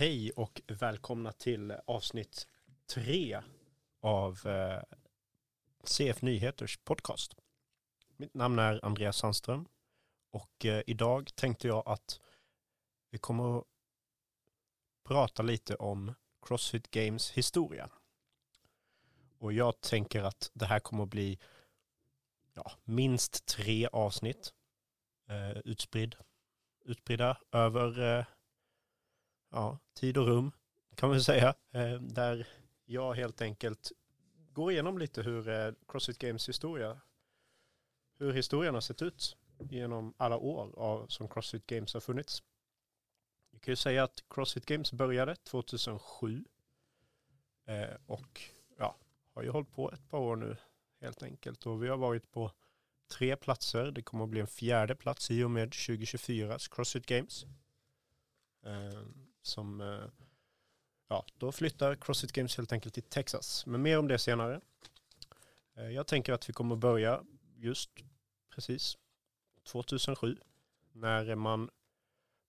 Hej och välkomna till avsnitt tre av eh, CF Nyheters podcast. Mitt namn är Andreas Sandström och eh, idag tänkte jag att vi kommer att prata lite om Crossfit Games historia. Och jag tänker att det här kommer att bli ja, minst tre avsnitt eh, utspridd, utspridda över eh, ja, tid och rum kan man säga. Eh, där jag helt enkelt går igenom lite hur eh, Crossfit Games historia, hur historien har sett ut genom alla år av, som Crossfit Games har funnits. Vi kan ju säga att Crossfit Games började 2007 eh, och ja, har ju hållit på ett par år nu helt enkelt och vi har varit på tre platser. Det kommer att bli en fjärde plats i och med 2024s Crossfit Games. Ehm, som, eh, ja, då flyttar Crossfit Games helt enkelt till Texas. Men mer om det senare. Eh, jag tänker att vi kommer börja just precis 2007 när man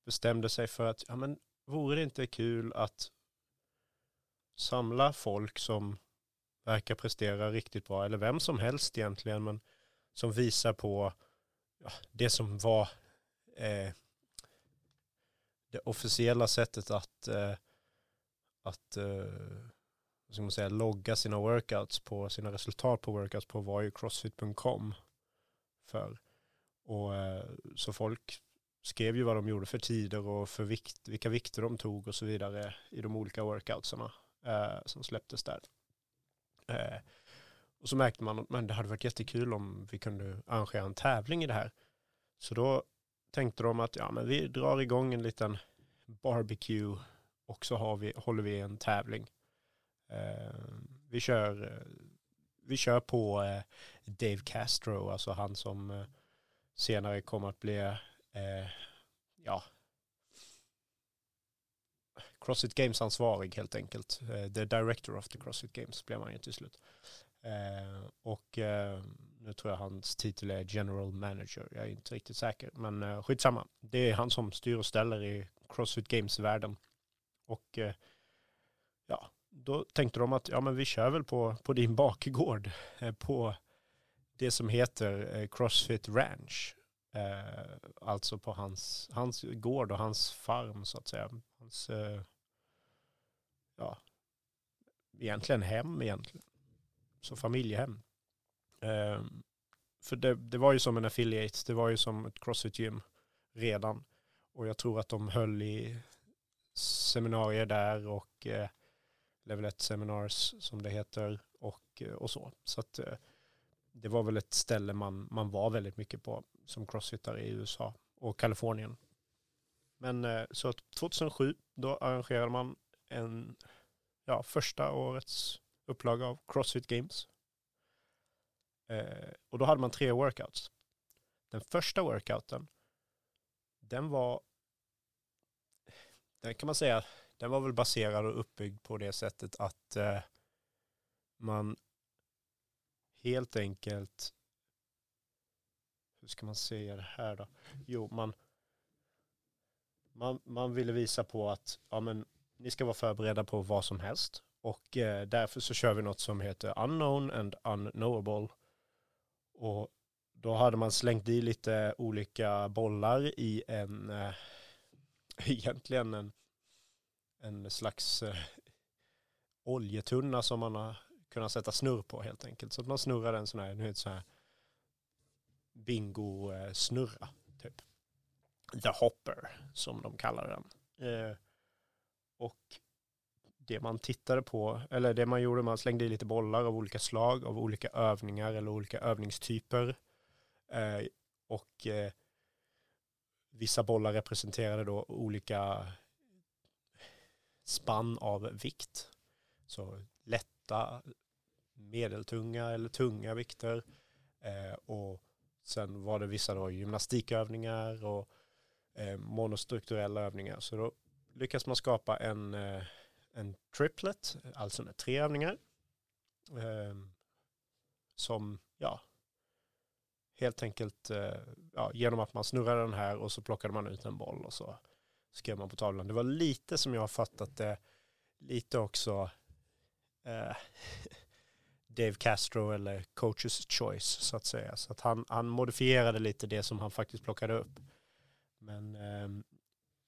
bestämde sig för att, ja men vore det inte kul att samla folk som verkar prestera riktigt bra, eller vem som helst egentligen, men som visar på ja, det som var eh, det officiella sättet att, eh, att eh, ska man säga, logga sina workouts på sina resultat på workouts på var ju crossfit.com för. Och eh, så folk skrev ju vad de gjorde för tider och för vikt, vilka vikter de tog och så vidare i de olika workoutsarna eh, som släpptes där. Eh, och så märkte man att det hade varit jättekul om vi kunde arrangera en tävling i det här. Så då tänkte de att ja, men vi drar igång en liten barbecue och så har vi, håller vi en tävling. Eh, vi, kör, eh, vi kör på eh, Dave Castro, alltså han som eh, senare kommer att bli eh, ja, Crossfit Games ansvarig helt enkelt. Eh, the director of the Crossfit Games blev han ju till slut. Eh, och eh, nu tror jag hans titel är general manager. Jag är inte riktigt säker. Men eh, skitsamma. Det är han som styr och ställer i Crossfit Games-världen. Och eh, ja, då tänkte de att ja, men vi kör väl på, på din bakgård. Eh, på det som heter eh, Crossfit Ranch. Eh, alltså på hans, hans gård och hans farm så att säga. Hans, eh, ja, egentligen hem egentligen så familjehem. Eh, för det, det, var ju som en affiliate, det var ju som ett crossfit gym redan. Och jag tror att de höll i seminarier där och eh, level 1 seminars som det heter och, eh, och så. Så att eh, det var väl ett ställe man, man var väldigt mycket på som crossfittare i USA och Kalifornien. Men eh, så att 2007 då arrangerade man en, ja, första årets upplaga av Crossfit Games. Eh, och då hade man tre workouts. Den första workouten, den var, den kan man säga, den var väl baserad och uppbyggd på det sättet att eh, man helt enkelt, hur ska man säga det här då? Jo, man, man, man ville visa på att ja, men, ni ska vara förberedda på vad som helst. Och eh, därför så kör vi något som heter unknown and unknowable. Och då hade man slängt i lite olika bollar i en, eh, egentligen en, en slags eh, oljetunna som man har kunnat sätta snurr på helt enkelt. Så att man snurrar en sån här, nu så här bingo-snurra typ. The Hopper som de kallar den. Eh, och det man tittade på, eller det man gjorde, man slängde i lite bollar av olika slag, av olika övningar eller olika övningstyper. Eh, och eh, vissa bollar representerade då olika spann av vikt. Så lätta, medeltunga eller tunga vikter. Eh, och sen var det vissa då gymnastikövningar och eh, monostrukturella övningar. Så då lyckas man skapa en eh, en triplet, alltså med tre övningar. Eh, som, ja, helt enkelt, eh, ja, genom att man snurrade den här och så plockade man ut en boll och så skrev man på tavlan. Det var lite som jag har fattat det, lite också eh, Dave Castro eller coaches choice så att säga. Så att han, han modifierade lite det som han faktiskt plockade upp. Men eh,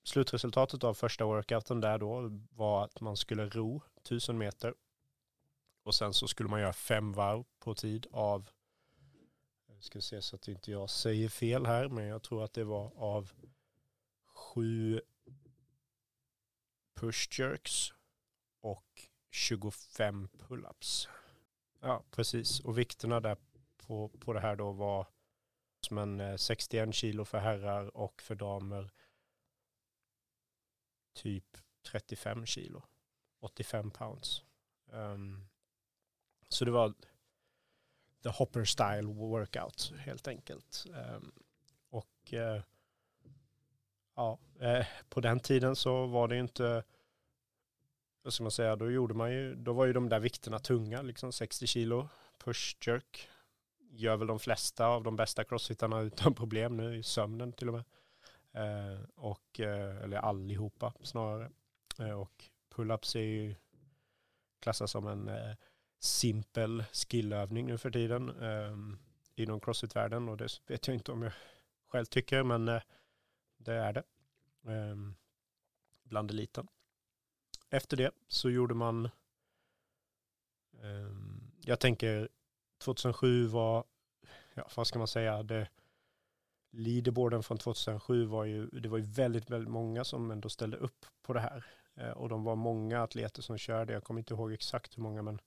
slutresultatet av första workouten där då var att man skulle ro 1000 meter och sen så skulle man göra fem varv på tid av, jag ska se så att inte jag säger fel här, men jag tror att det var av sju push jerks och 25 pull-ups. Ja, precis. Och vikterna där på, på det här då var som en eh, 61 kilo för herrar och för damer typ 35 kilo. 85 pounds. Um, så det var the hopper style workout helt enkelt. Um, och uh, ja, uh, på den tiden så var det ju inte, vad ska man säga, då gjorde man ju, då var ju de där vikterna tunga, liksom 60 kilo push jerk. Gör väl de flesta av de bästa crossfittarna utan problem nu i sömnen till och med. Eh, och, eh, eller allihopa snarare. Eh, och pull-ups är ju klassas som en simpel skillövning nu för tiden eh, inom crossfit-världen och det vet jag inte om jag själv tycker men eh, det är det. Eh, bland eliten. Efter det så gjorde man, jag tänker 2007 var, ja vad ska man säga, det, leaderboarden från 2007 var ju, det var ju väldigt, väldigt många som ändå ställde upp på det här. Eh, och de var många atleter som körde, jag kommer inte ihåg exakt hur många men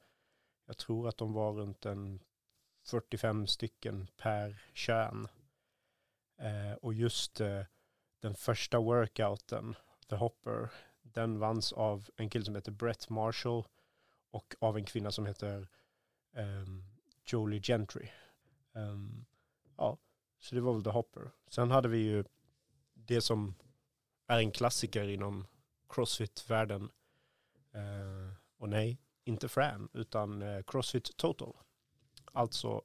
jag tror att de var runt en 45 stycken per kön. Eh, och just eh, den första workouten, The Hopper, den vanns av en kille som heter Brett Marshall och av en kvinna som heter um, Jolie Gentry. Um, ja, så det var väl The Hopper. Sen hade vi ju det som är en klassiker inom crossfit-världen. Eh, och nej, inte Fran, utan eh, Crossfit Total. Alltså,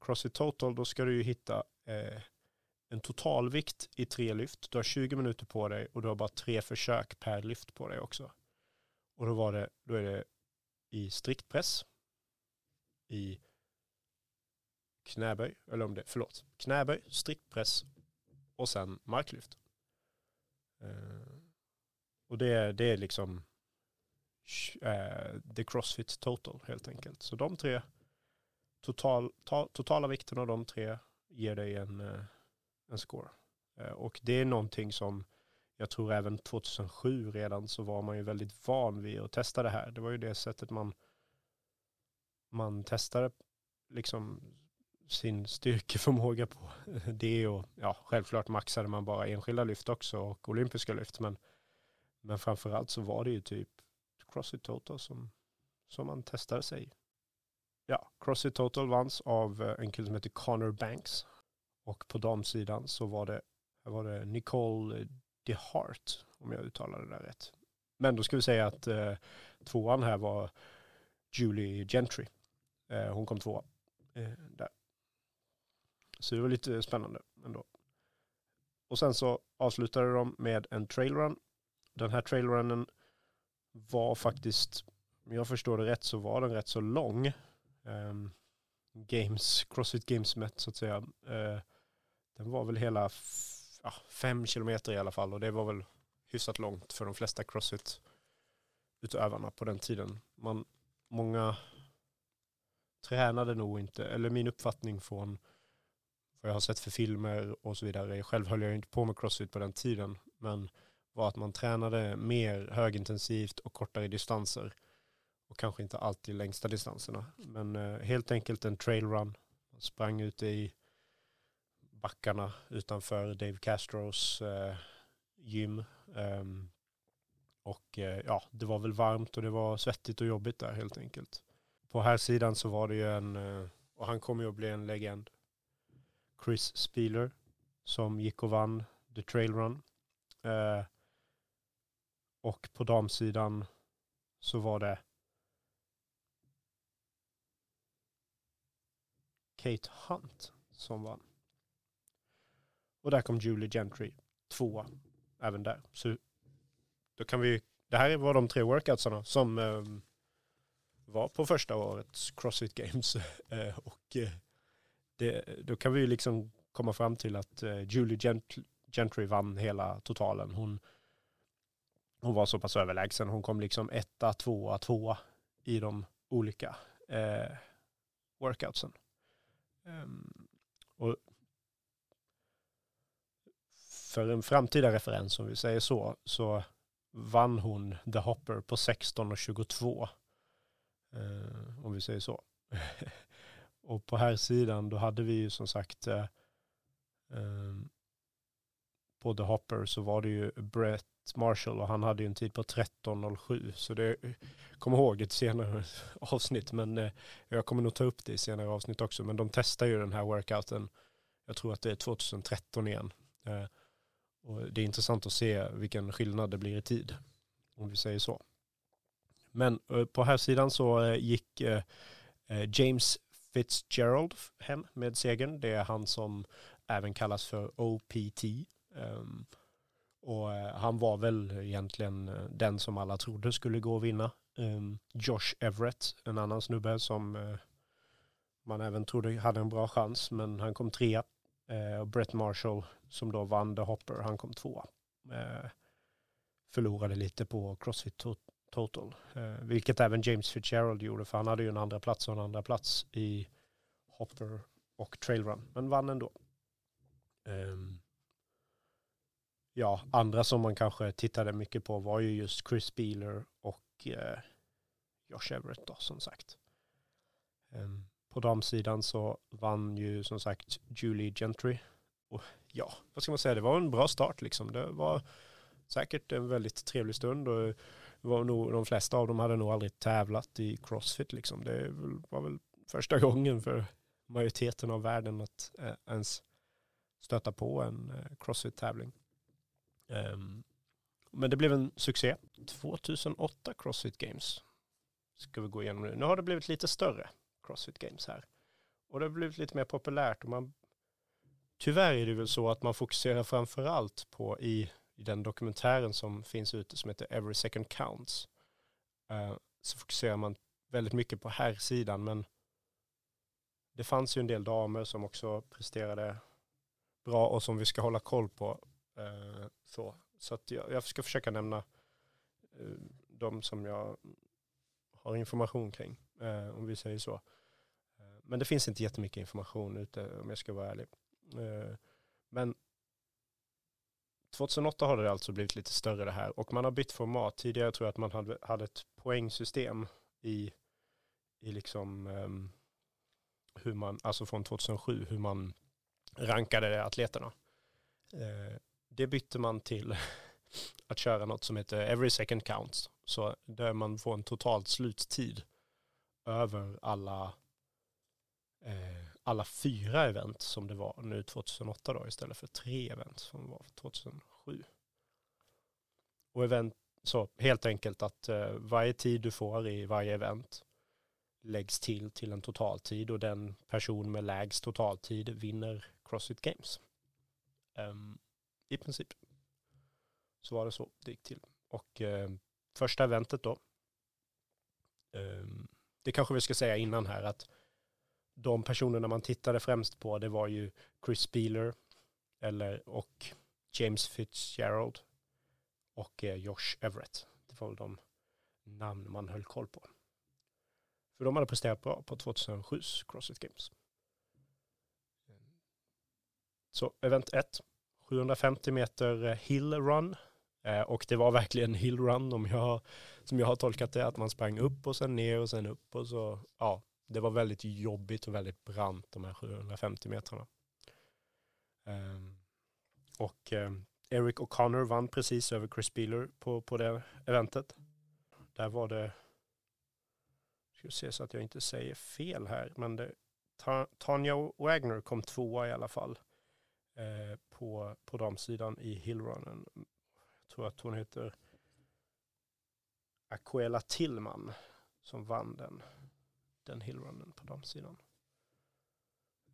Crossfit Total, då ska du ju hitta eh, en totalvikt i tre lyft. Du har 20 minuter på dig och du har bara tre försök per lyft på dig också. Och då var det, då är det i striktpress, i knäböj, eller om det, förlåt, knäböj, striktpress och sen marklyft. Eh, och det, det är liksom eh, the Crossfit Total helt enkelt. Så de tre, total, ta, totala vikten av de tre ger dig en, eh, en score. Eh, och det är någonting som jag tror även 2007 redan så var man ju väldigt van vid att testa det här. Det var ju det sättet man, man testade liksom sin styrkeförmåga på. Det och ja, självklart maxade man bara enskilda lyft också och olympiska lyft. Men, men framförallt så var det ju typ Crossfit Total som, som man testade sig. Ja, Crossfit Total vanns av eh, en kille som heter Connor Banks. Och på damsidan så var det, var det Nicole DeHart, om jag uttalar det där rätt. Men då ska vi säga att eh, tvåan här var Julie Gentry. Eh, hon kom tvåa eh, där. Så det var lite spännande ändå. Och sen så avslutade de med en trailrun. Den här trailrunnen var faktiskt, om jag förstår det rätt så var den rätt så lång. Um, games, Crossfit Games mätt så att säga. Uh, den var väl hela ja, fem kilometer i alla fall och det var väl hyfsat långt för de flesta Crossfit-utövarna på den tiden. Man, många tränade nog inte, eller min uppfattning från vad jag har sett för filmer och så vidare. Själv höll jag inte på med Crossfit på den tiden, men var att man tränade mer högintensivt och kortare distanser. Och kanske inte alltid längsta distanserna. Men eh, helt enkelt en trailrun. Man sprang ute i backarna utanför Dave Castros eh, gym. Um, och eh, ja, det var väl varmt och det var svettigt och jobbigt där helt enkelt. På här sidan så var det ju en, eh, och han kommer ju att bli en legend, Chris Spieler, som gick och vann The Trail Run. Eh, och på damsidan så var det Kate Hunt som vann. Och där kom Julie Gentry tvåa. även där. Så då kan vi, det här var de tre workoutsarna som eh, var på första årets Crossfit Games. Eh, och eh, det, då kan vi ju liksom komma fram till att eh, Julie Gent Gentry vann hela totalen. Hon, hon var så pass överlägsen. Hon kom liksom etta, tvåa, tvåa i de olika eh, workoutsen. Um, och för en framtida referens, om vi säger så, så vann hon The Hopper på 16 och 22. Eh, om vi säger så. och på här sidan då hade vi ju som sagt eh, ehm, på The Hopper så var det ju Brett Marshall och han hade ju en tid på 13.07 så det kommer ihåg ett senare avsnitt men eh, jag kommer nog ta upp det i senare avsnitt också. Men de testar ju den här workouten. Jag tror att det är 2013 igen. Eh, och det är intressant att se vilken skillnad det blir i tid om vi säger så. Men eh, på här sidan så eh, gick eh, eh James Fitzgerald hem med segern det är han som även kallas för OPT Um, ehm, och eh, han var väl egentligen eh, den som alla trodde skulle gå och vinna. Um, Josh Everett, en annan snubbe som uh, man även trodde hade en bra chans, men han kom trea. och Brett Marshall, som då vann The Hopper, han kom tvåa. förlorade lite på Crossfit Total, eh, vilket även James Fitzgerald gjorde, för han hade ju en andra plats och en andra plats i Hopper och Trailrun, men vann ändå. Um, ja, andra som man kanske tittade mycket på var ju just Chris Beeler och eh, Josh Everett då som sagt. Um, på damsidan så vann ju som sagt Julie Gentry. Och ja, vad ska man säga, det var en bra start liksom. Det var säkert en väldigt trevlig stund och var nog, de flesta av dem hade nog aldrig tävlat i Crossfit liksom. Det var väl första gången för majoriteten av världen att eh, ens stöta på en eh, Crossfit-tävling. Um, men det blev en succé. 2008 Crossfit Games ska vi gå igenom nu. Nu har det blivit lite större Crossfit Games här. Och det har blivit lite mer populärt och man tyvärr är det väl så att man fokuserar framför allt på i, i den dokumentären som finns ute som heter Every Second Counts. Eh, så fokuserar man väldigt mycket på här sidan men det fanns ju en del damer som också presterade bra och som vi ska hålla koll på Eh, så så att jag, jag ska försöka nämna eh, de som jag har information kring, eh, om vi säger så. Eh, men det finns inte jättemycket information ute om jag ska vara ärlig. Eh, men 2008 har det alltså blivit lite större det här och man har bytt format. Tidigare tror jag att man hade, hade ett poängsystem i, i liksom um, hur man, alltså från 2007, hur man rankade atleterna. Uh, det bytte man till att köra något som heter every second counts. Så där man får en totalt sluttid över alla, eh, alla fyra event som det var nu 2008 då istället för tre event som var 2007. Och event, så helt enkelt att eh, varje tid du får i varje event läggs till till en totaltid och den person med lägst totaltid vinner Crossfit Games. Um, i princip. Så var det så det gick till. Och eh, första eventet då, um, det kanske vi ska säga innan här att de personerna man tittade främst på det var ju Chris Beeler eller, och James Fitzgerald och eh, Josh Everett. Det var väl de namn man höll koll på. För de hade presterat bra på 2007 Crossfit Games. Så event 1 750 meter eh, hill run. Eh, och det var verkligen hill run om jag, som jag har tolkat det, att man sprang upp och sen ner och sen upp och så, ja, det var väldigt jobbigt och väldigt brant de här 750 metrarna. Ehm, och ehm, Eric O'Connor vann precis över Chris Beeler på, på det eventet. Där var det, ska se så att jag inte säger fel här, men det, Tanja Wagner kom tvåa i alla fall. Eh, på, på damsidan i hillrunnen. Jag tror att hon heter Aquela Tillman som vann den, den hillrunnen på damsidan.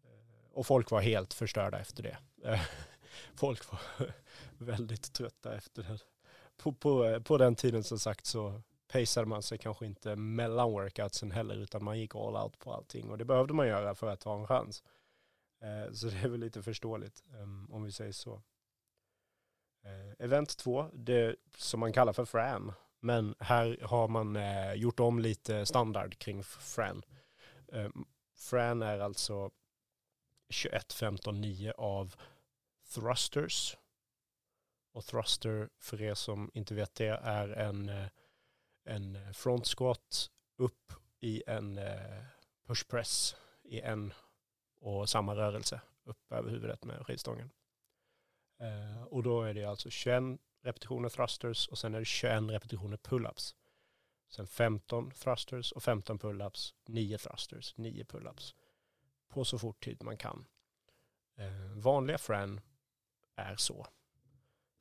Eh, och folk var helt förstörda efter det. Eh, folk var väldigt trötta efter det. På, på, på den tiden som sagt så paceade man sig kanske inte mellan workoutsen heller utan man gick all out på allting och det behövde man göra för att ha en chans. Eh, så det är väl lite förståeligt ehm, om vi säger så. Event 2, det som man kallar för FRAM, men här har man eh, gjort om lite standard kring Fran. Eh, Fran är alltså 21, 15, 9 av thrusters. Och thruster, för er som inte vet det, är en, eh, en front squat upp i en eh, push press i en och samma rörelse upp över huvudet med skivstången. Eh, och då är det alltså 21 repetitioner thrusters och sen är det 21 repetitioner pull-ups. Sen 15 thrusters och 15 pull-ups, 9 thrusters, 9 pull-ups. På så fort tid man kan. Eh, vanliga Fran är så.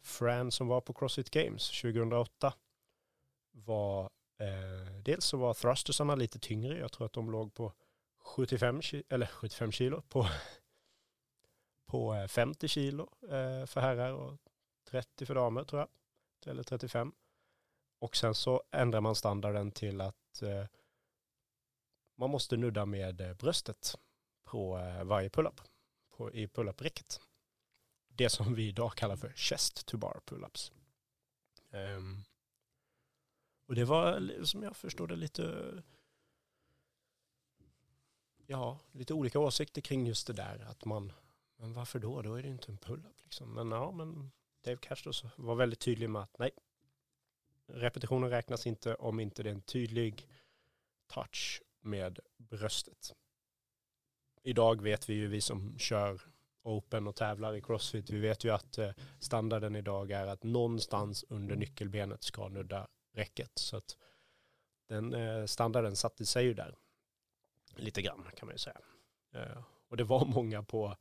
Fran som var på Crossfit Games 2008 var eh, dels så var thrustersarna lite tyngre. Jag tror att de låg på 75, eller 75 kilo på, på eh, 50 kilo eh, för herrar och 30 för damer tror jag. Eller 35. Och sen så ändrar man standarden till att eh, man måste nudda med eh, bröstet på eh, varje pull-up i pull-up-räcket. Det som vi idag kallar för chest to bar pull-ups. Um, och det var som jag förstår det lite ja, lite olika åsikter kring just det där. Att man, men varför då? Då är det inte en pull-up liksom. Men ja, men Dave Cash var väldigt tydlig med att nej, repetitionen räknas inte om inte det är en tydlig touch med bröstet. Idag vet vi ju, vi som kör open och tävlar i crossfit, vi vet ju att eh, standarden idag är att någonstans under nyckelbenet ska nudda räcket. Så att den eh, standarden satte sig ju där lite grann kan man ju säga. Eh, och det var många på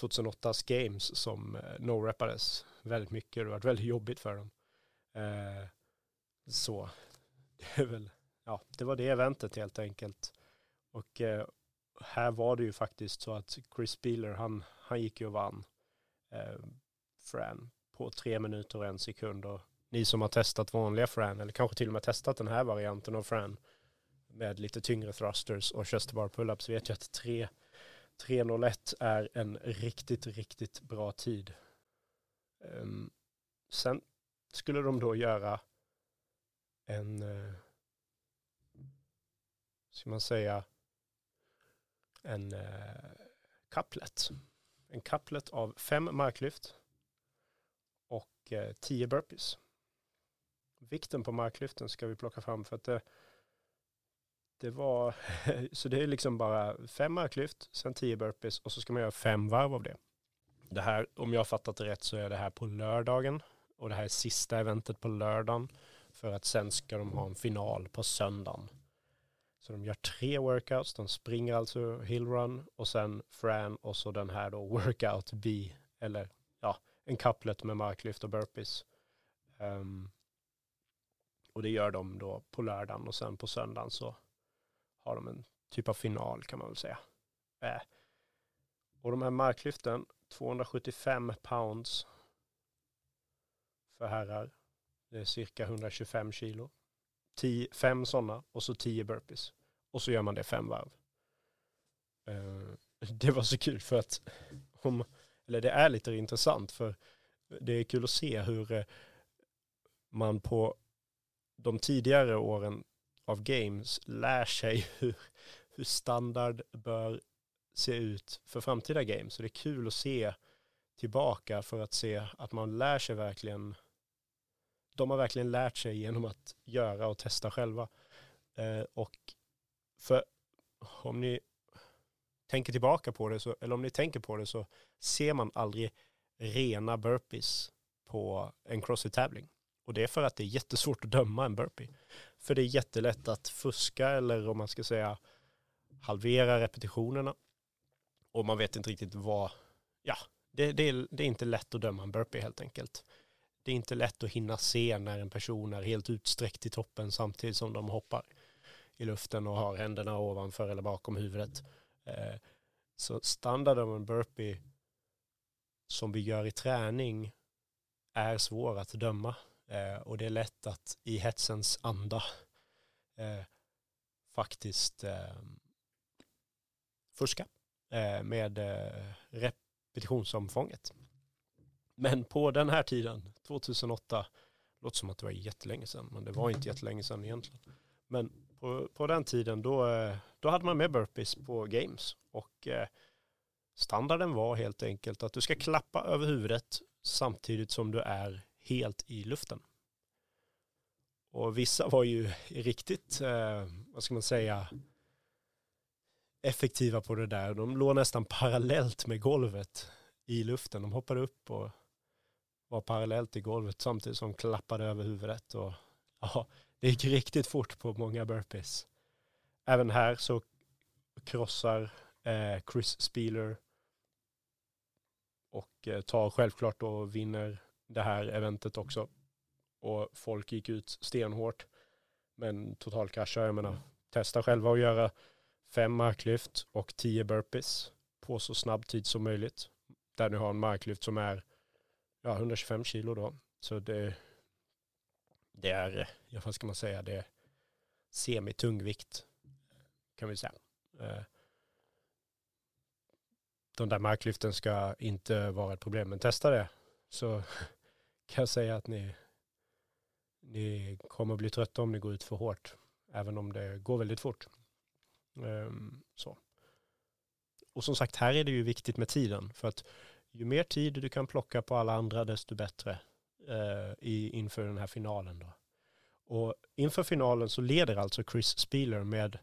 2008s games som eh, no-rappades väldigt mycket. Det var väldigt jobbigt för dem. Eh, så det är väl, ja, det var det eventet helt enkelt. Och eh, här var det ju faktiskt så att Chris Beeler, han, han gick ju och vann eh, Fran på tre minuter och en sekund. Och ni som har testat vanliga Fran, eller kanske till och med testat den här varianten av Fran, med lite tyngre thrusters och chesterbar pull-ups vet ju att tre 3.01 är en riktigt, riktigt bra tid. Um, sen skulle de då göra en, uh, ska man säga, en uh, couplet. En couplet av fem marklyft och uh, tio burpees. Vikten på marklyften ska vi plocka fram för att det det var, så det är liksom bara fem marklyft, sen tio burpees och så ska man göra fem varv av det. Det här, om jag har fattat det rätt så är det här på lördagen och det här är sista eventet på lördagen för att sen ska de ha en final på söndagen. Så de gör tre workouts, de springer alltså hillrun och sen Fran och så den här då workout B eller ja, en couplet med marklyft och burpees. Um, och det gör de då på lördagen och sen på söndagen så har de en typ av final kan man väl säga. Eh, Och de här marklyften, 275 pounds för herrar. Det är cirka 125 kilo. Tio, fem sådana och så 10 burpees. Och så gör man det fem varv. Eh, det var så kul för att, om, eller det är lite intressant för det är kul att se hur eh, man på de tidigare åren av games lär sig hur, hur standard bör se ut för framtida games. Så det är kul att se tillbaka för att se att man lär sig verkligen de har verkligen lärt sig genom att göra och testa själva. Eh, och för om ni tänker tillbaka på det, så, eller om ni tänker på det så ser man aldrig rena burpees på en crossfit-tävling. Och det är för att det är jättesvårt att döma en burpee. För det är jättelätt att fuska eller om man ska säga halvera repetitionerna. Och man vet inte riktigt vad, ja, det, det, är, det är inte lätt att döma en burpee helt enkelt. Det är inte lätt att hinna se när en person är helt utsträckt i toppen samtidigt som de hoppar i luften och har händerna ovanför eller bakom huvudet. Eh, så standard av en burpee som vi gör i träning är svår att döma eh, och det är lätt att i hetsens anda eh, faktiskt eh, fuska eh, med eh, repetitionsomfånget. Men på den här tiden, 2008, låter som att det var jättelänge sedan, men det var inte jättelänge sedan egentligen. Men på, på den tiden då, eh, då hade man med burpees på games och eh, standarden var helt enkelt att du ska klappa över huvudet samtidigt som du är helt i luften. Och vissa var ju riktigt, eh, vad ska man säga, effektiva på det där. De låg nästan parallellt med golvet i luften. De hoppade upp och var parallellt i golvet samtidigt som de klappade över huvudet. Och, ja, det gick riktigt fort på många burpees. Även här så krossar eh, Chris Spieler och eh, tar självklart och vinner det här eventet också. Och folk gick ut stenhårt. Men totalkraschar, jag menar, testa själva att göra fem marklyft och tio burpees på så snabb tid som möjligt. Där ni har en marklyft som är ja, 125 kilo då. Så det, det är, ja, vad ska man säga, det är semitungvikt kan vi säga. Eh, de där marklyften ska inte vara ett problem, men testa det så kan jag säga att ni, ni kommer bli trötta om ni går ut för hårt, även om det går väldigt fort. Um, så. Och som sagt, här är det ju viktigt med tiden, för att ju mer tid du kan plocka på alla andra, desto bättre uh, i, inför den här finalen. Då. Och inför finalen så leder alltså Chris Spieler med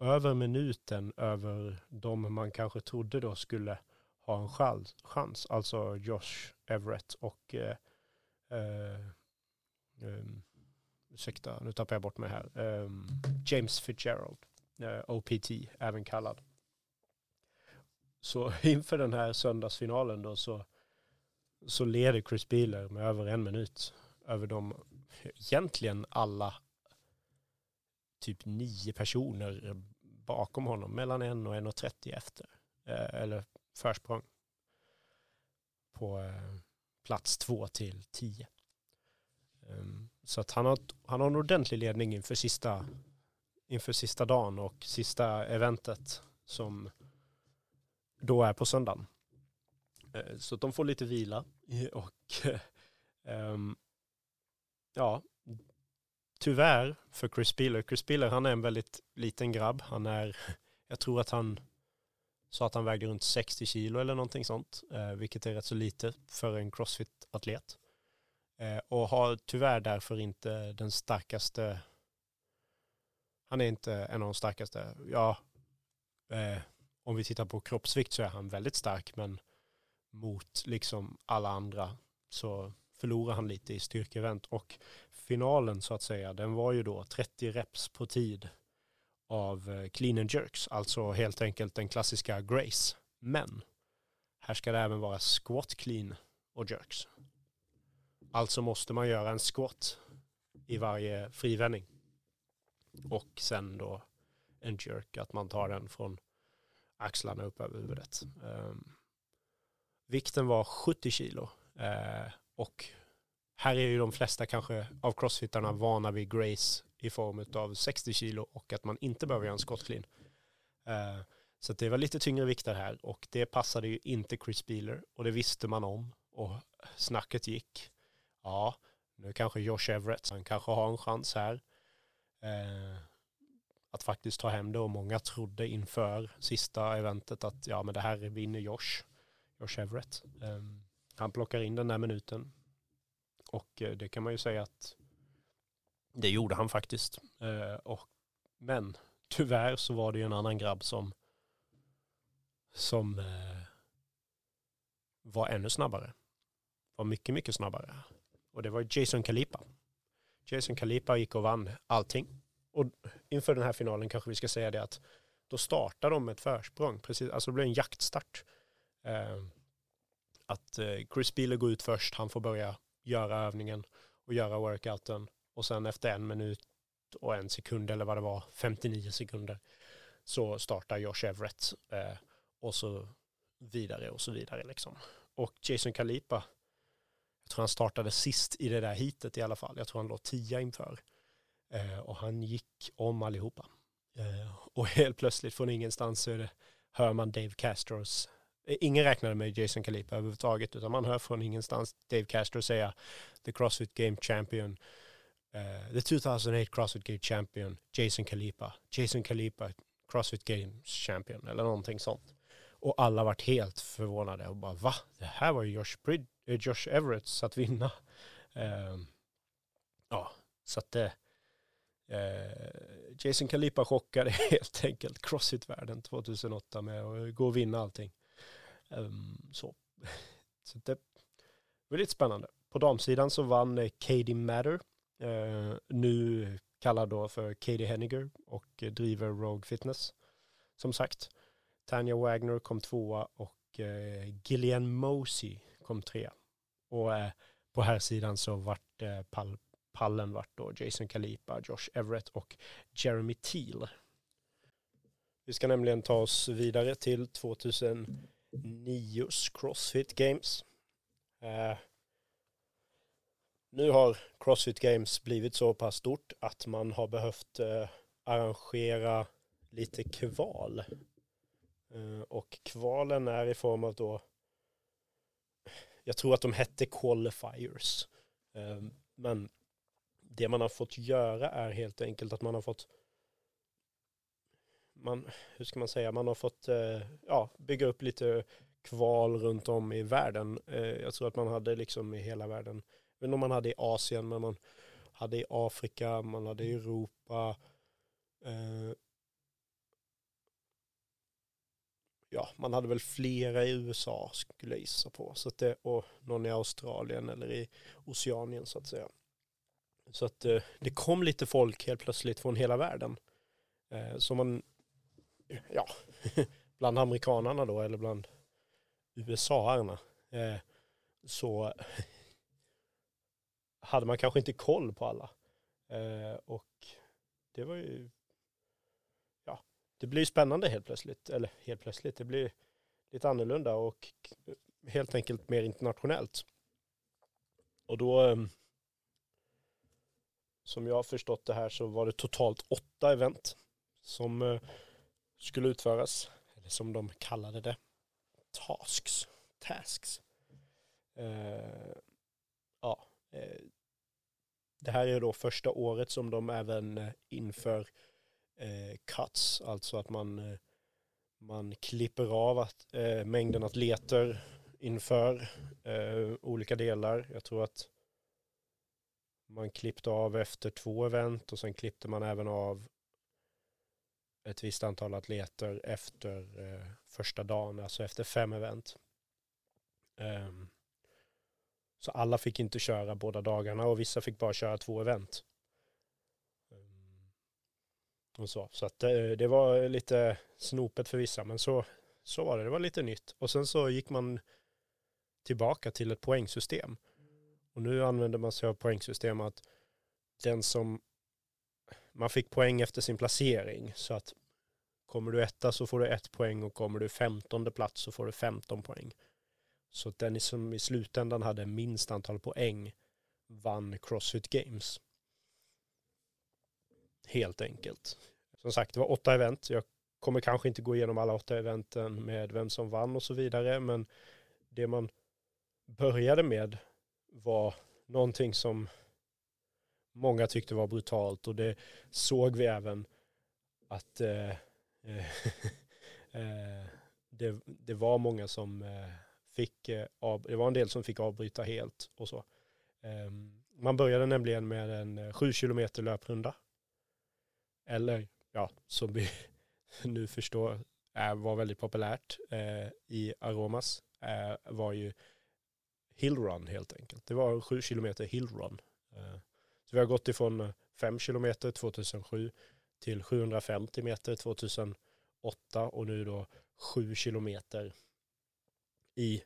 över minuten över de man kanske trodde då skulle ha en chans, chans alltså Josh Everett och eh, eh, um, ursäkta, nu tappar jag bort mig här, um, James Fitzgerald, eh, uh, OPT även kallad. Så inför den här söndagsfinalen då så, så leder Chris Beeler med över en minut över de egentligen alla typ nio personer bakom honom, mellan en och en och trettio efter, eh, eller försprång på eh, plats två till tio. Um, så att han har, han har en ordentlig ledning inför sista, inför sista dagen och sista eventet som då är på söndagen. Uh, så att de får lite vila och um, ja, tyvärr för Chris Spiller. Chris Spiller han är en väldigt liten grabb. Han är, jag tror att han sa att han vägde runt 60 kilo eller någonting sånt, eh, vilket är rätt så lite för en crossfit-atlet. Eh, och har tyvärr därför inte den starkaste, han är inte en av de starkaste, ja, eh, om vi tittar på kroppsvikt så är han väldigt stark, men mot liksom alla andra så förlorar han lite i styrkeevent och finalen så att säga, den var ju då 30 reps på tid av eh, clean and jerks, alltså helt enkelt den klassiska Grace. Men här ska det även vara squat clean och jerks. Alltså måste man göra en squat i varje frivändning. Och sen då en jerk, att man tar den från axlarna upp över huvudet. Um, vikten var 70 kilo. Uh, och här är ju de flesta kanske av crossfittarna vana vid Grace i form av 60 kilo och att man inte behöver göra en skottklin. Uh, så det var lite tyngre vikter här och det passade ju inte Chris Beeler och det visste man om och snacket gick. Ja, nu kanske Josh Everett, han kanske har en chans här. Uh, att faktiskt ta hem det och många trodde inför sista eventet att ja men det här vinner Josh, Josh Everett. Um, han plockar in den där minuten, och eh, det kan man ju säga att det gjorde han faktiskt. Eh, och, men tyvärr så var det ju en annan grabb som, som eh, var ännu snabbare. Var mycket, mycket snabbare. Och det var Jason Kalipa. Jason Kalipa gick och vann allting. Och inför den här finalen kanske vi ska säga det att då startar de med ett försprång. Precis, alltså det blir en jaktstart. Eh, att eh, Chris Beeler går ut först, han får börja göra övningen och göra workouten och sen efter en minut och en sekund eller vad det var, 59 sekunder, så startar Josh Everett eh, och så vidare och så vidare liksom. och Jason Kalipa, jag tror han startade sist i det där hitet i alla fall. Jag tror han låg tia inför. Eh, och han gick om allihopa. Eh, och helt plötsligt från ingenstans så det, hör man Dave Castros eh, Ingen räknade med Jason Kalipa överhuvudtaget utan man hör från ingenstans Dave Castro säga The Crossfit Game Champion uh, The 2008 Crossfit Game Champion Jason Kalipa Jason Kalipa Crossfit Games Champion eller någonting sånt. Och alla varit helt förvånade och bara va? Det här var ju Josh, Brid eh, Josh Everett att vinna. Uh, ja, så att det Eh, Jason Kalipa chockade helt enkelt Crossfit-världen 2008 med att gå och vinna allting. Um, så. så det var lite spännande. På damsidan så vann Katie Matter, Eh, nu kallad då för Katie Henniger och driver Rogue Fitness. Som sagt, Tanya Wagner kom tvåa och eh, Gillian Mosey kom trea. Och eh, på här sidan så vart eh, pall pallen vart då Jason Kalipa, Josh Everett och Jeremy Teal. Vi ska nämligen ta oss vidare till 2009s Crossfit Games. Eh, nu har Crossfit Games blivit så pass stort att man har behövt eh, arrangera lite kval. Eh, och kvalen är i form av då, jag tror att de hette qualifiers. Eh, men det man har fått göra är helt enkelt att man har fått man, hur ska man säga, man har fått eh, ja, bygga upp lite kval runt om i världen. Eh, jag tror att man hade liksom i hela världen, men om man hade i Asien, men man hade i Afrika, man hade i Europa. Eh, ja, man hade väl flera i USA skulle jag gissa på. Så att det, och någon i Australien eller i Oceanien så att säga. Så att eh, det kom lite folk helt plötsligt från hela världen. Eh, som man, ja, bland amerikanarna då eller bland USA-arna. Eh, så hade man kanske inte koll på alla. Eh, och det var ju, ja, det blir spännande helt plötsligt. Eller helt plötsligt, det blir lite annorlunda och helt enkelt mer internationellt. Och då ehm, som jag har förstått det här så var det totalt åtta event som eh, skulle utföras. Eller som de kallade det. Tasks. Tasks. Uh, ja. Eh, det här är då första året som de även eh, inför eh, cuts. Alltså att man, eh, man klipper av att, eh, mängden atleter inför olika delar. Jag tror att man klippte av efter två event och sen klippte man även av ett visst antal atleter efter eh, första dagen, alltså efter fem event. Um, så alla fick inte köra båda dagarna och vissa fick bara köra två event. Ehm, och så så att det, det, var lite snopet för vissa, men så, så var det. Det var lite nytt. Och sen så gick man tillbaka till ett poängsystem. Och nu använder man sig av poängsystem att den som man fick poäng efter sin placering så att kommer du etta så får du ett poäng och kommer du femtonde plats så får du femton poäng. Så att den som i slutändan hade minst antal poäng vann Crossfit Games. Helt enkelt. Som sagt, det var åtta event. Jag kommer kanske inte gå igenom alla åtta eventen med vem som vann och så vidare, men det man började med var någonting som många tyckte var brutalt och det såg vi även att eh, eh, eh, det, det, var många som eh, fick, eh, av, det var en del som fick avbryta helt och så. Ehm, man började nämligen med en eh, sju kilometer löprunda. Eller, ja, som vi nu förstår eh, var väldigt populärt i Aromas, var ju hillrun helt enkelt. Det var sju kilometer hillrun. Så vi har gått ifrån fem kilometer 2007 till 750 meter 2008 och nu då sju kilometer i,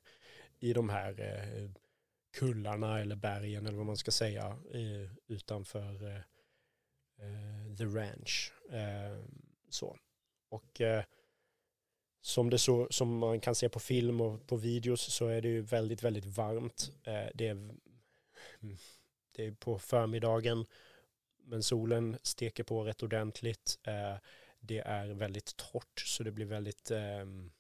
i de här eh, kullarna eller bergen eller vad man ska säga utanför eh, eh, The Ranch. Eh, så. Och eh, som, det så, som man kan se på film och på videos så är det ju väldigt, väldigt varmt. Eh, det, är, det är på förmiddagen men solen steker på rätt ordentligt. Eh, det är väldigt torrt så det blir väldigt ehm,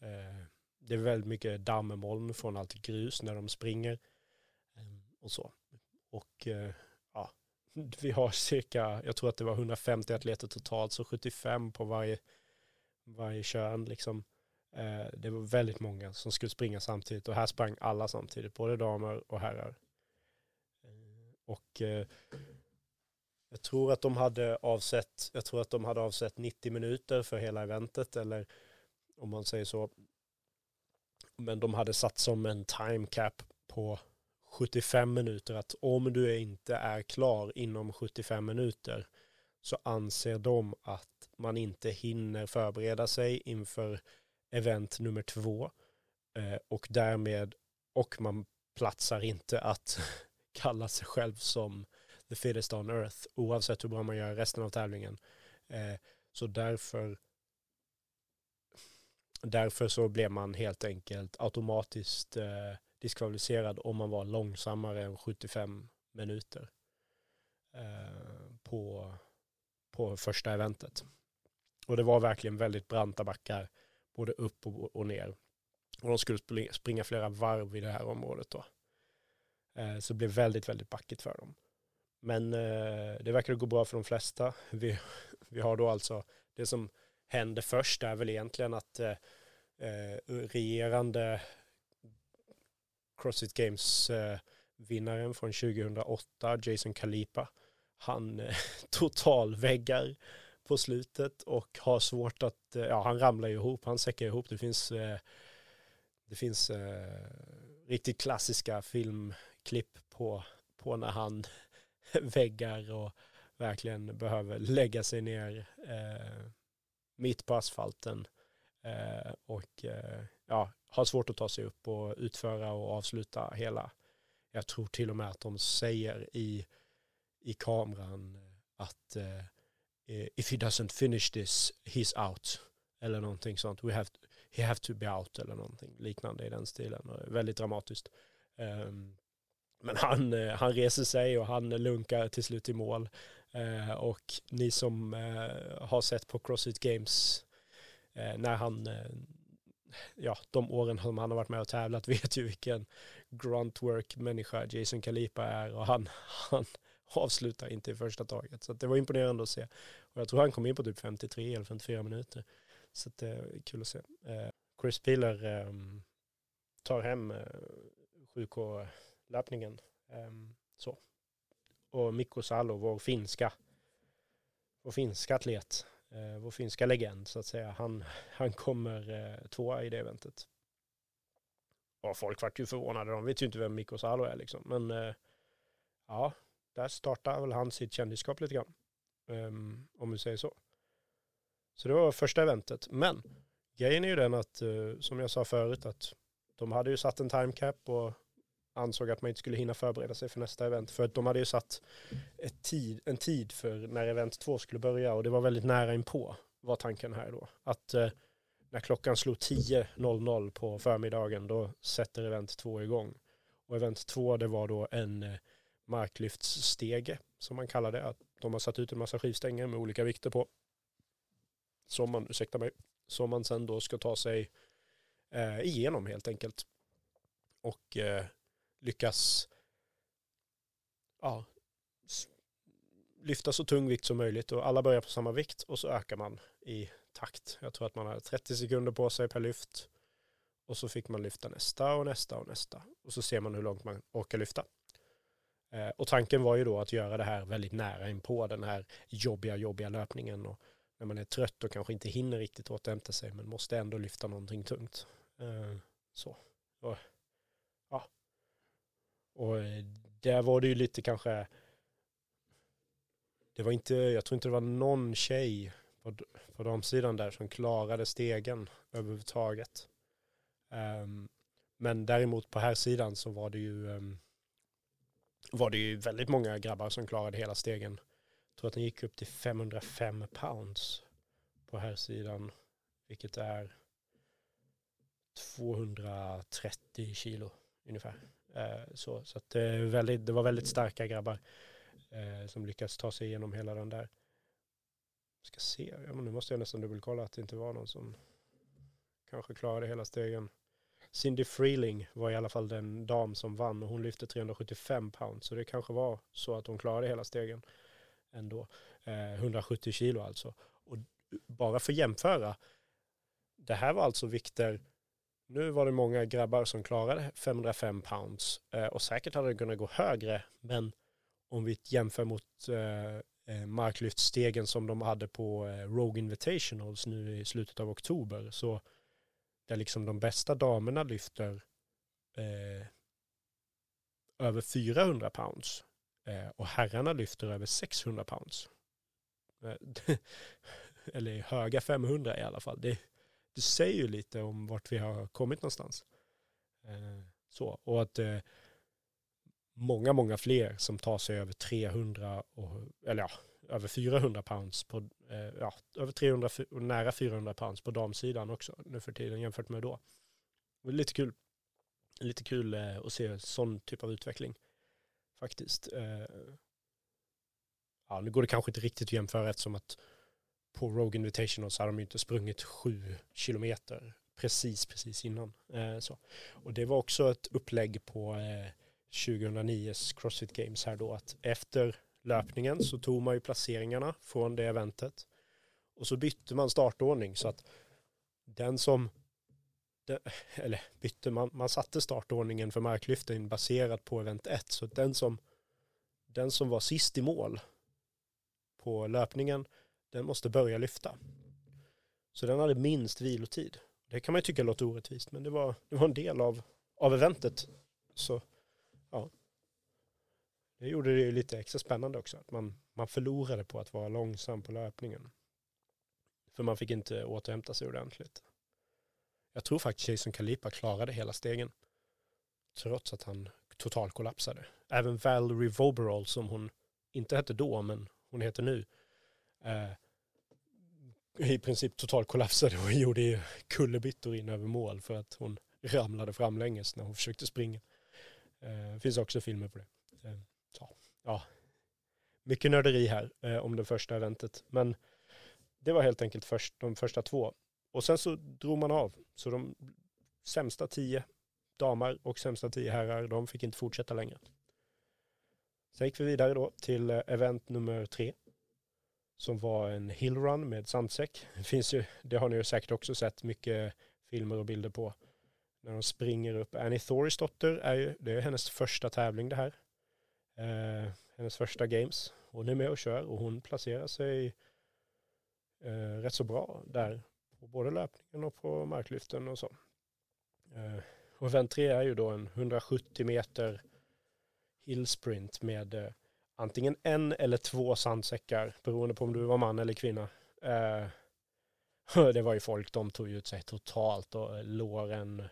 eh, det är väldigt mycket dammoln från allt grus när de springer ehm, och så. Och eh, ja, vi har cirka, jag tror att det var 150 atleter totalt, så 75 på varje varje kön liksom. Eh, det var väldigt många som skulle springa samtidigt och här sprang alla samtidigt, både damer och herrar. Eh, och jag tror att de hade avsett, jag tror att de hade avsett 90 minuter för hela eventet eller om man säger så. Men de hade satt som en time cap på 75 minuter att om du inte är klar inom 75 minuter så anser de att man inte hinner förbereda sig inför event nummer två eh, och därmed och man platsar inte att kalla sig själv som the fittest on earth oavsett hur bra man gör resten av tävlingen. Eh, så därför därför så blev man helt enkelt automatiskt eh, diskvalificerad om man var långsammare än 75 minuter eh, på, på första eventet. Och det var verkligen väldigt branta backar, både upp och, och ner. Och de skulle springa flera varv i det här området då. Eh, så det blev väldigt, väldigt backigt för dem. Men eh, det verkar gå bra för de flesta. Vi, vi har då alltså, det som händer först är väl egentligen att eh, eh regerande Crossfit Games eh, vinnaren från 2008, Jason Kalipa, han eh, totalväggar på slutet och har svårt att, eh, ja han ramlar ihop, han säckar ihop. Det finns, eh, det finns eh, riktigt klassiska filmklipp på, på när han väggar och verkligen behöver lägga sig ner eh, mitt på asfalten eh, och eh, ja, har svårt att ta sig upp och utföra och avsluta hela. Jag tror till och med att de säger i, i kameran att eh, eh if he doesn't finish this, he's out. Eller någonting sånt. We have to, he have to be out eller någonting liknande i den stilen. Väldigt dramatiskt. Um, men han, eh, han reser sig och han lunkar till slut i mål. Eh, och ni som eh, har sett på CrossFit Games eh, när han, eh, ja, de åren som han har varit med och tävlat vet ju vilken gruntwork-människa Jason Kalipa är och han, han, avslutar inte i första taget. Så det var imponerande att se. Och jag tror han kom in på typ 53 eller 54 minuter. Så det är eh, kul att se. Eh, Chris Piller ehm, tar hem 7K-löpningen. Eh, ehm, så. Och Mikko Salo, vår finska, vår finska atlet, eh, vår finska legend så att säga, han, han kommer eh, tvåa i det eventet. Och folk vart ju förvånade, de vet ju inte vem Mikko Salo är liksom. Men eh, ja, där startar väl han sitt kändisskap lite grann. Um, om vi säger så. Så det var första eventet. Men grejen är ju den att, uh, som jag sa förut, att de hade ju satt en time cap och ansåg att man inte skulle hinna förbereda sig för nästa event. För att de hade ju satt tid, en tid för när event två skulle börja och det var väldigt nära inpå var tanken här då. Att eh, när klockan slog 10.00 på förmiddagen då sätter event två igång. Och event två det var då en eh, marklyftsstege som man kallar det. Att de har satt ut en massa skivstänger med olika vikter på. Som man, ursäkta mig, som man sen då ska ta sig eh, igenom helt enkelt. Och eh, lyckas ja, lyfta så tung vikt som möjligt och alla börjar på samma vikt och så ökar man i takt. Jag tror att man har 30 sekunder på sig per lyft och så fick man lyfta nästa och nästa och nästa och så ser man hur långt man orkar lyfta. Eh, och tanken var ju då att göra det här väldigt nära in på den här jobbiga, jobbiga löpningen. Och när man är trött och kanske inte hinner riktigt återhämta sig men måste ändå lyfta någonting tungt. Eh, så. Och, ja. Och eh, där var det ju lite kanske, det var inte, jag tror inte det var någon tjej på, på damsidan där som klarade stegen överhuvudtaget. Um, men däremot på här sidan så var det ju um, var det ju väldigt många grabbar som klarade hela stegen. Jag tror att den gick upp till 505 pounds på här sidan, vilket är 230 kilo ungefär. Eh, så så att det, väldigt, det var väldigt starka grabbar eh, som lyckades ta sig igenom hela den där. Ska se, ja, men nu måste jag nästan dubbelkolla att det inte var någon som kanske klarade hela stegen. Cindy Freeling var i alla fall den dam som vann och hon lyfte 375 pounds. Så det kanske var så att hon klarade hela stegen ändå. Eh, 170 kilo alltså. Och bara för att jämföra, det här var alltså vikter, nu var det många grabbar som klarade 505 pounds eh, och säkert hade det kunnat gå högre, men om vi jämför mot eh, eh marklyftstegen som de hade på eh, Rogue Invitationals nu i slutet av oktober så där liksom de bästa damerna lyfter eh, över 400 pounds eh, och herrarna lyfter över 600 pounds. Eh, eller höga 500 i alla fall. Det, det säger ju lite om vart vi har kommit någonstans. Eh, så, och att eh, många, många fler som tar sig över 300 och, eller ja, över 400 pounds på, eh, ja, över 300 och nära 400 pounds på damsidan också nu för tiden jämfört med då. Det är lite kul, lite kul eh, att se sån typ av utveckling faktiskt. Eh, ja, nu går det kanske inte riktigt att jämföra eftersom att på Rogue Invitational så hade de ju inte sprungit sju kilometer precis, precis innan. Eh, så. Och det var också ett upplägg på eh, 2009s Crossfit Games här då att efter löpningen så tog man ju placeringarna från det eventet och så bytte man startordning så att den som eller bytte man, man satte startordningen för marklyften baserat på event 1 så den som den som var sist i mål på löpningen den måste börja lyfta. Så den hade minst vilotid. Det kan man ju tycka låter orättvist men det var, det var en del av, av eventet. Så ja, det gjorde det ju lite extra spännande också. Att man, man förlorade på att vara långsam på löpningen. För man fick inte återhämta sig ordentligt. Jag tror faktiskt Jason Kalipa klarade hela stegen. Trots att han totalkollapsade. Även Valerie Voberall som hon inte hette då men hon heter nu. Eh, I princip totalkollapsade och gjorde ju kullerbyttor in över mål för att hon ramlade framlänges när hon försökte springa. Eh, finns också filmer på det. Eh, ja, mycket nörderi här eh, om det första eventet. Men det var helt enkelt först, de första två. Och sen så drog man av. Så de sämsta tio damer och sämsta tio herrar, de fick inte fortsätta längre. Sen gick vi vidare då till eh, event nummer tre. Som var en hillrun med sandsäck. Det finns ju, det har ni ju säkert också sett mycket filmer och bilder på. När de springer upp. Annie Thorisdotter är ju, det är hennes första tävling det här eh, hennes första games. Hon är med och kör och hon placerar sig eh, rätt så bra där. På både löpningen och på marklyften och så. Eh, och event 3 är ju då en 170 meter hillsprint med eh, antingen en eller två sandsäckar beroende på om du var man eller kvinna. Eh, det var ju folk, de tog ut sig totalt och låren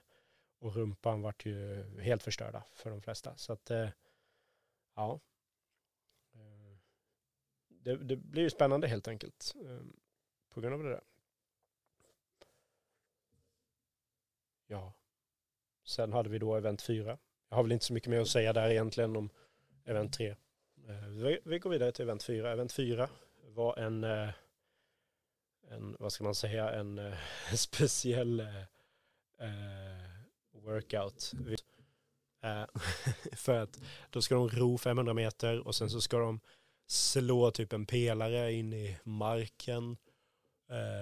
och rumpan vart ju helt förstörda för de flesta. Så att eh, ja. Eh, det, det blir ju spännande helt enkelt eh, på grund av det där. Ja. Sen hade vi då event 4. Jag har väl inte så mycket mer att säga där egentligen om event 3. Eh, vi går vidare till event 4. Event 4 var en, eh, en vad ska man säga, en eh, speciell workout. För att då ska de ro 500 meter och sen så ska de slå typ en pelare in i marken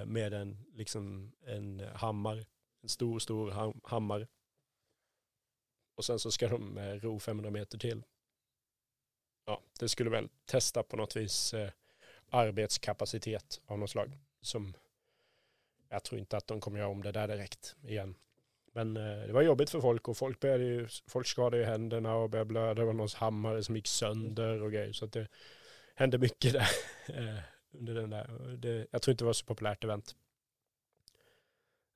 med en, liksom en hammare, en stor, stor hammare. Och sen så ska de ro 500 meter till. Ja, det skulle väl testa på något vis eh, arbetskapacitet av något slag. Som jag tror inte att de kommer göra om det där direkt igen. Men eh, det var jobbigt för folk och folk började ju, folk skadade ju händerna och började blöda. Det var någons hammare som gick sönder och grejer. Så att det hände mycket där eh, under den där. Det, jag tror inte det var så populärt event.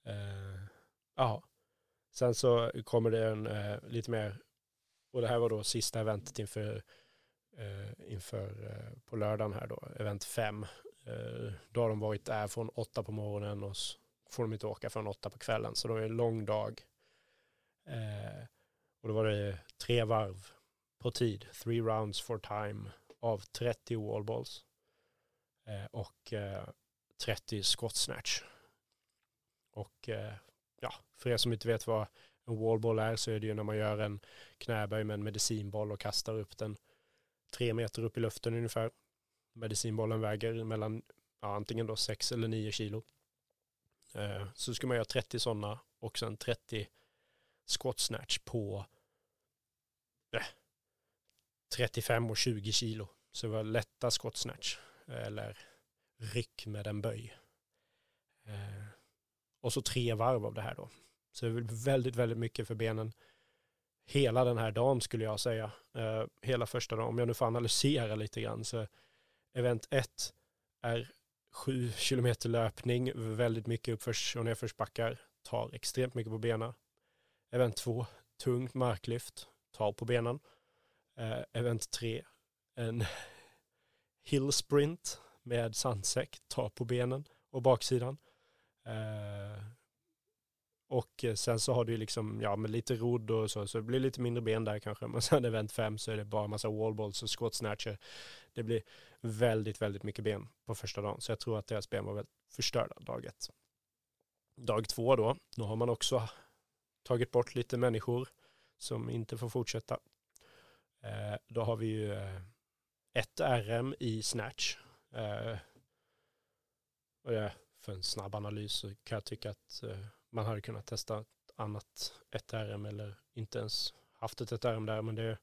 Eh, ja. Sen så kommer det en eh, lite mer, och det här var då sista eventet inför, eh, inför eh, på lördagen här då, event 5. Eh, då har de varit där från åtta på morgonen och så får de inte åka från åtta på kvällen. Så då är det en lång dag. Eh, och då var det tre varv på tid, three rounds for time av 30 wallballs eh, och eh, 30 skottsnatch. Och eh, ja, för er som inte vet vad en wallball är så är det ju när man gör en knäböj med en medicinboll och kastar upp den tre meter upp i luften ungefär. Medicinbollen väger mellan ja, antingen då 6 eller 9 kilo. Eh, så ska man göra 30 sådana och sen 30 squat snatch på eh, 35 och 20 kilo. Så det var lätta squat snatch eh, eller ryck med en böj. Eh, och så tre varv av det här då. Så det är väldigt, väldigt mycket för benen hela den här dagen skulle jag säga. Eh, hela första dagen, om jag nu får analysera lite grann, så event 1 är 7 kilometer löpning, väldigt mycket uppförs och nedförsbackar, tar extremt mycket på benen. Event 2, tungt marklyft, tar på benen. Eh, event 3, en hill sprint med sandsäck, tar på benen och baksidan. Eh, och eh, sen så har du liksom, ja med lite rodd och så, så det blir lite mindre ben där kanske. Men sen event 5 så är det bara massa wallballs och squat snatcher. Det blir väldigt, väldigt mycket ben på första dagen. Så jag tror att deras ben var väldigt förstörda dag ett. Dag två då, då har man också tagit bort lite människor som inte får fortsätta. Eh, då har vi ju eh, ett RM i snatch. Eh, och ja, för en snabb analys så kan jag tycka att eh, man hade kunnat testa ett annat ett RM eller inte ens haft ett ett RM där men det är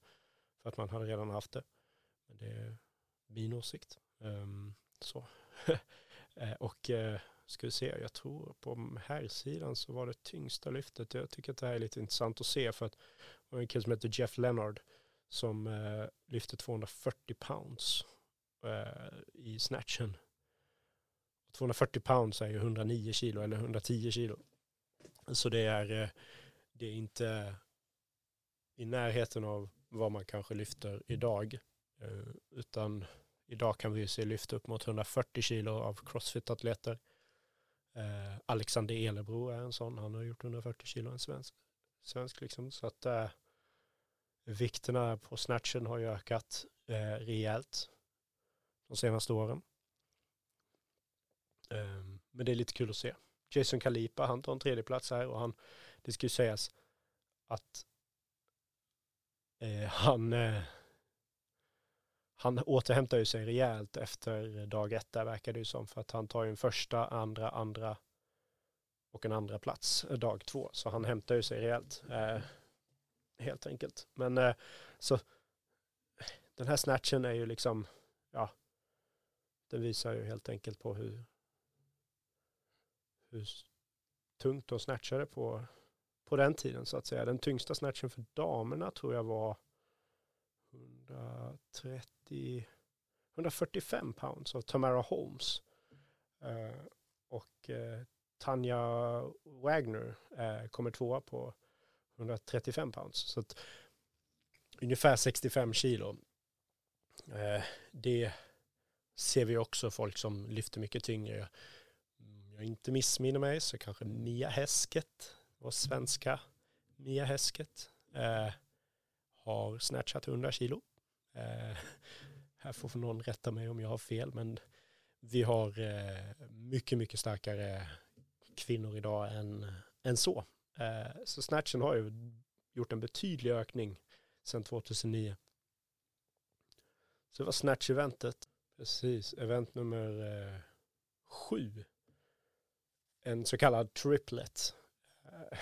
för att man hade redan haft det. Men det är min åsikt. Um, så. Eh, och uh, ska vi se, jag tror på här sidan så var det tyngsta lyftet. Jag tycker att det här är lite intressant att se för att det var en kille som heter Jeff Leonard som uh, lyfte 240 pounds uh, i snatchen. 240 pounds är ju 109 kilo eller 110 kilo. Så det är, eh, det är inte i närheten av vad man kanske lyfter idag. Eh, utan Idag kan vi se lyft upp mot 140 kilo av crossfit-atleter. Eh, Alexander Elebro är en sån, han har gjort 140 kilo, en svensk. svensk liksom. Så att äh, vikterna på snatchen har ju ökat äh, rejält de senaste åren. Eh, men det är lite kul att se. Jason Kalipa, han tar en tredje plats här och han, det ska ju sägas att eh, han eh, han återhämtar ju sig rejält efter dag ett där verkar det ju som för att han tar ju en första, andra, andra och en andra plats eh, dag två. Så han hämtar ju sig rejält. Eh, helt enkelt. Men eh, så den här snatchen är ju liksom, ja, den visar ju helt enkelt på hur, hur tungt de snatchade på, på den tiden så att säga. Den tyngsta snatchen för damerna tror jag var 130, 145 pounds av Tamara Holmes. Uh, och eh, uh, Tanja Wagner uh, kommer tvåa på 135 pounds. Så att, ungefär 65 kilo. det ser vi också folk som lyfter mycket tyngre. Jag inte missminner mig så kanske Mia Häsket, vår svenska Mia Häsket, eh, har snatchat 100 kilo. Eh, här får någon rätta mig om jag har fel, men vi har eh, mycket, mycket starkare kvinnor idag än, än så. Eh, så snatchen har ju gjort en betydlig ökning sedan 2009. Så det var snatch-eventet. Precis, event nummer eh, sju. En så kallad triplet. Eh,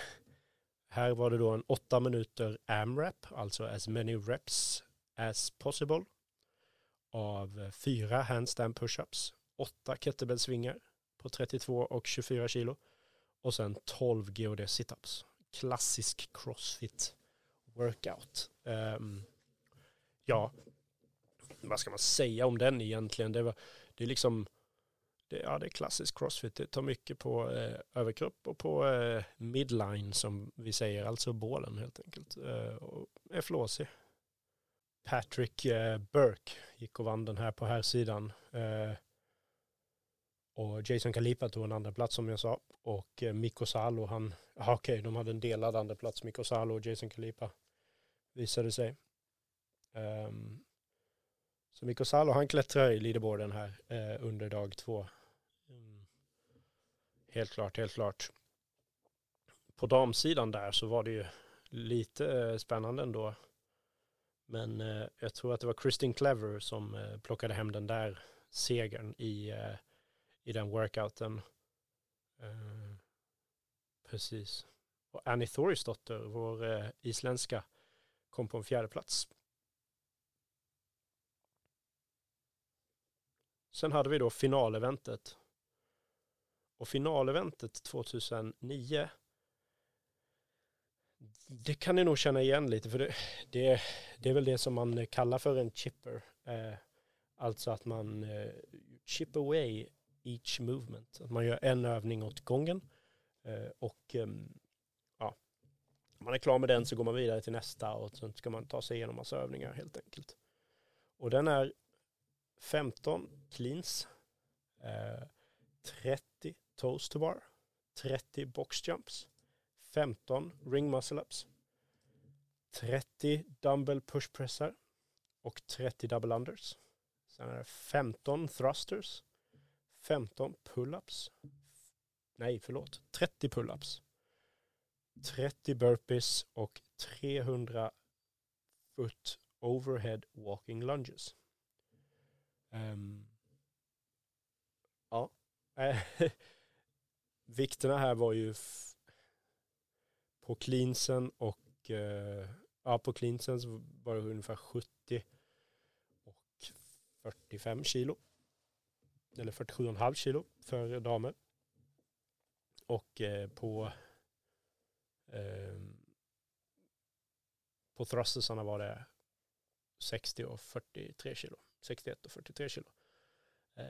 här var det då en åtta minuter AMRAP, alltså as many reps as possible av fyra handstand pushups, åtta kettlebellsvingar på 32 och 24 kilo och sen 12 GOD situps. Klassisk crossfit workout. Um, ja, vad ska man säga om den egentligen? Det, var, det är liksom det, ja, det är klassisk crossfit. Det tar mycket på eh, överkropp och på eh, midline som vi säger, alltså bålen helt enkelt. Eh, och är flåsig. Patrick eh, Burke gick och vann den här på här sidan. Eh, Och Jason Kalipa tog en andra plats som jag sa. Och eh, Mikko Salo, han, okej, okay, de hade en delad andra plats Mikko Salo och Jason Kalipa visade sig. Um, så Mikko Salo, han klättrar i leaderboarden här eh, under dag två. Mm. Helt klart, helt klart. På damsidan där så var det ju lite eh, spännande ändå. Men eh, jag tror att det var Kristin Clever som eh, plockade hem den där segern i, eh, i den workouten. Eh, precis. Och Annie Thorisdotter, vår eh, isländska, kom på en fjärde plats. Sen hade vi då finaleventet. Och finaleventet 2009 det kan ni nog känna igen lite för det, det, det är väl det som man kallar för en chipper. Eh, alltså att man eh, chip away each movement. Att man gör en övning åt gången eh, och eh, ja, man är klar med den så går man vidare till nästa och sen ska man ta sig igenom massa övningar helt enkelt. Och den är 15 cleans, eh, 30 toes to bar, 30 box jumps, 15 ring muscle ups, 30 dumbbell push pressar och 30 double unders. Sen är det 15 thrusters, 15 pull-ups, nej förlåt, 30 pull-ups, 30 burpees och 300 foot overhead walking lunges. Um, ja, eh, vikterna här var ju på cleansen och eh, ja, på cleansen så var det ungefär 70 och 45 kilo. Eller 47,5 kilo för damer. Och eh, på eh, på thrustersarna var det 60 och 43 kilo. 61 och 43 kilo. Eh,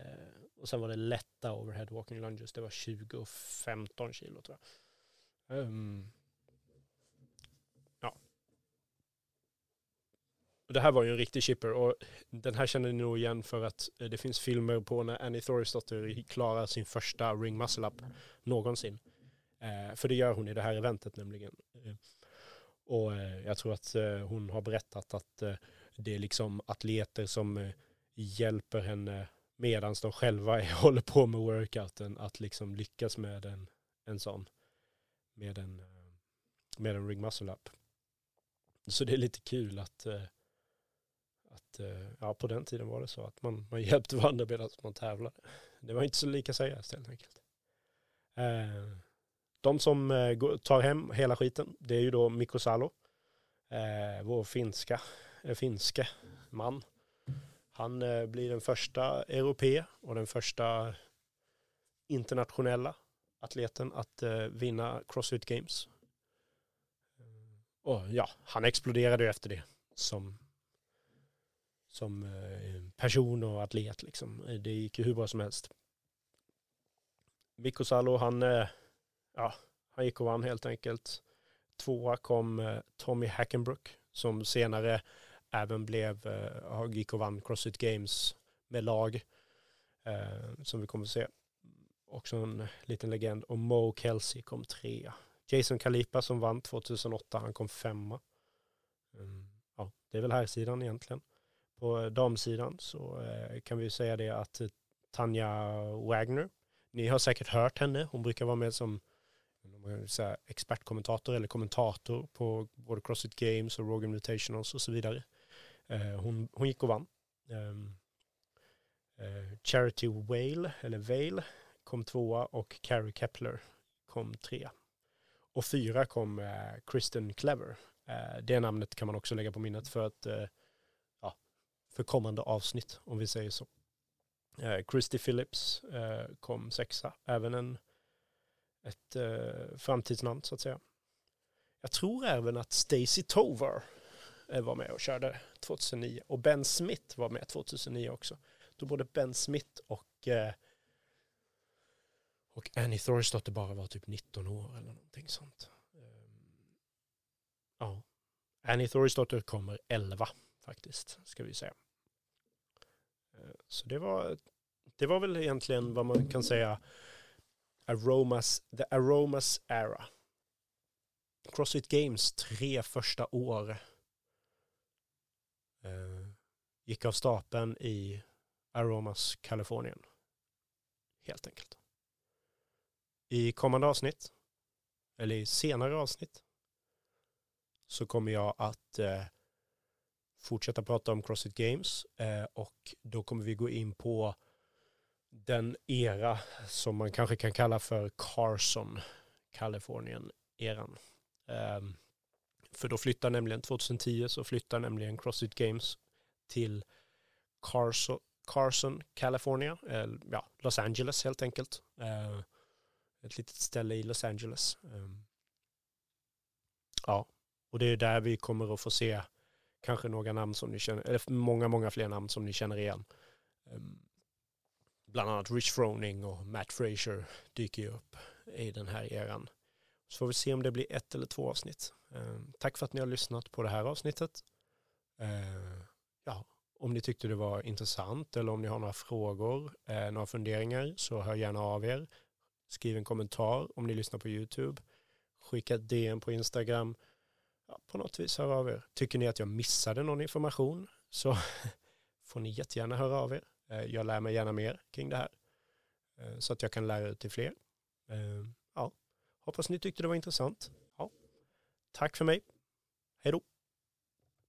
och sen var det lätta overhead walking lunges. Det var 20 och 15 kilo tror jag. Um, Det här var ju en riktig chipper och den här känner ni nog igen för att eh, det finns filmer på när Annie Thorisdotter klarar sin första ring muscle up någonsin. Eh, för det gör hon i det här eventet nämligen. Eh, och eh, jag tror att eh, hon har berättat att det är liksom atleter som hjälper henne medan de själva håller på med workouten att liksom lyckas med en, en sån. Med en, eh, med en ring muscle up. Så det är lite kul att eh, att eh, ja, på den tiden var det så att man, man hjälpte varandra medan man tävlade. Det var inte så lika seriöst helt enkelt. De som tar hem hela skiten, det är ju då Mikko Salo, vår finska, finske man. Han eh, blir den första europe och den första internationella atleten att eh, vinna Crossfit Games. Eh, och ja, han exploderade ju efter det som som person och atlet liksom. Det gick ju hur bra som helst. Mikko Salo, han, ja, han gick och vann helt enkelt. Tvåa kom Tommy Hackenbrook som senare även blev, eh, gick och vann Crossfit Games med lag. Eh, som vi kommer att se. Också en liten legend. Och Mo Kelsey kom trea. Jason Kalipa som vann 2008, han kom femma. Mm, ja, det är väl här sidan egentligen. På eh, damsidan så eh, kan vi säga det att Tanja Wagner, ni har säkert hört henne, hon brukar vara med som säga, expertkommentator eller kommentator på både Crossfit Games och Rogan Mutationals och så vidare. Eh, hon, hon gick och vann. Ehm, eh, Charity Whale, eller Vale, kom tvåa och Carrie Kepler kom trea. Och fyra kom eh, Kristen Clever. Eh, det namnet kan man också lägga på minnet för att eh, för kommande avsnitt, om vi säger så. Eh, Christy Phillips eh, kom sexa, även en, ett eh, framtidsnamn så att säga. Jag tror även att Stacy Tovar Eh, var med och körde 2009 och Ben Smith var med 2009 också. Då både Ben Smith och eh, och Annie Thorsdotter bara var typ 19 år eller någonting sånt. Ehm, ja. Annie Thorsdotter kommer 11 faktiskt, ska vi säga. Eh, så det var det var väl egentligen vad man kan säga Aromas, the Aromas era. Crossfit Games tre första år Eh, gick av stapeln i Aromas Kalifornien. Helt enkelt. I kommande avsnitt, eller i senare avsnitt, så kommer jag att eh, fortsätta prata om Crossfit Games eh, och då kommer vi gå in på den era som man kanske kan kalla för Carson, Kalifornien-eran. Eh, för då flyttar nämligen 2010 så flyttar nämligen Crossfit Games till Carson, Carson California, eller ja, Los Angeles helt enkelt. Uh, ett litet ställe i Los Angeles. Um, ja, och det är där vi kommer att få se kanske några namn som ni känner, eller många, många fler namn som ni känner igen. Um, bland annat Rich Froning och Matt Fraser dyker ju upp i den här eran. Så får vi se om det blir ett eller två avsnitt. Ehm, tack för att ni har lyssnat på det här avsnittet. Ehm, ja, om ni tyckte det var intressant eller om ni har några frågor, eh, några funderingar så hör gärna av er. Skriv en kommentar om ni lyssnar på YouTube. Skicka ett DM på Instagram. Ja, på något vis hör av er. Tycker ni att jag missade någon information så får ni jättegärna höra av er. Eh, jag lär mig gärna mer kring det här eh, så att jag kan lära ut till fler. Ehm, Hoppas ni tyckte det var intressant. Ja, tack för mig. Hej då.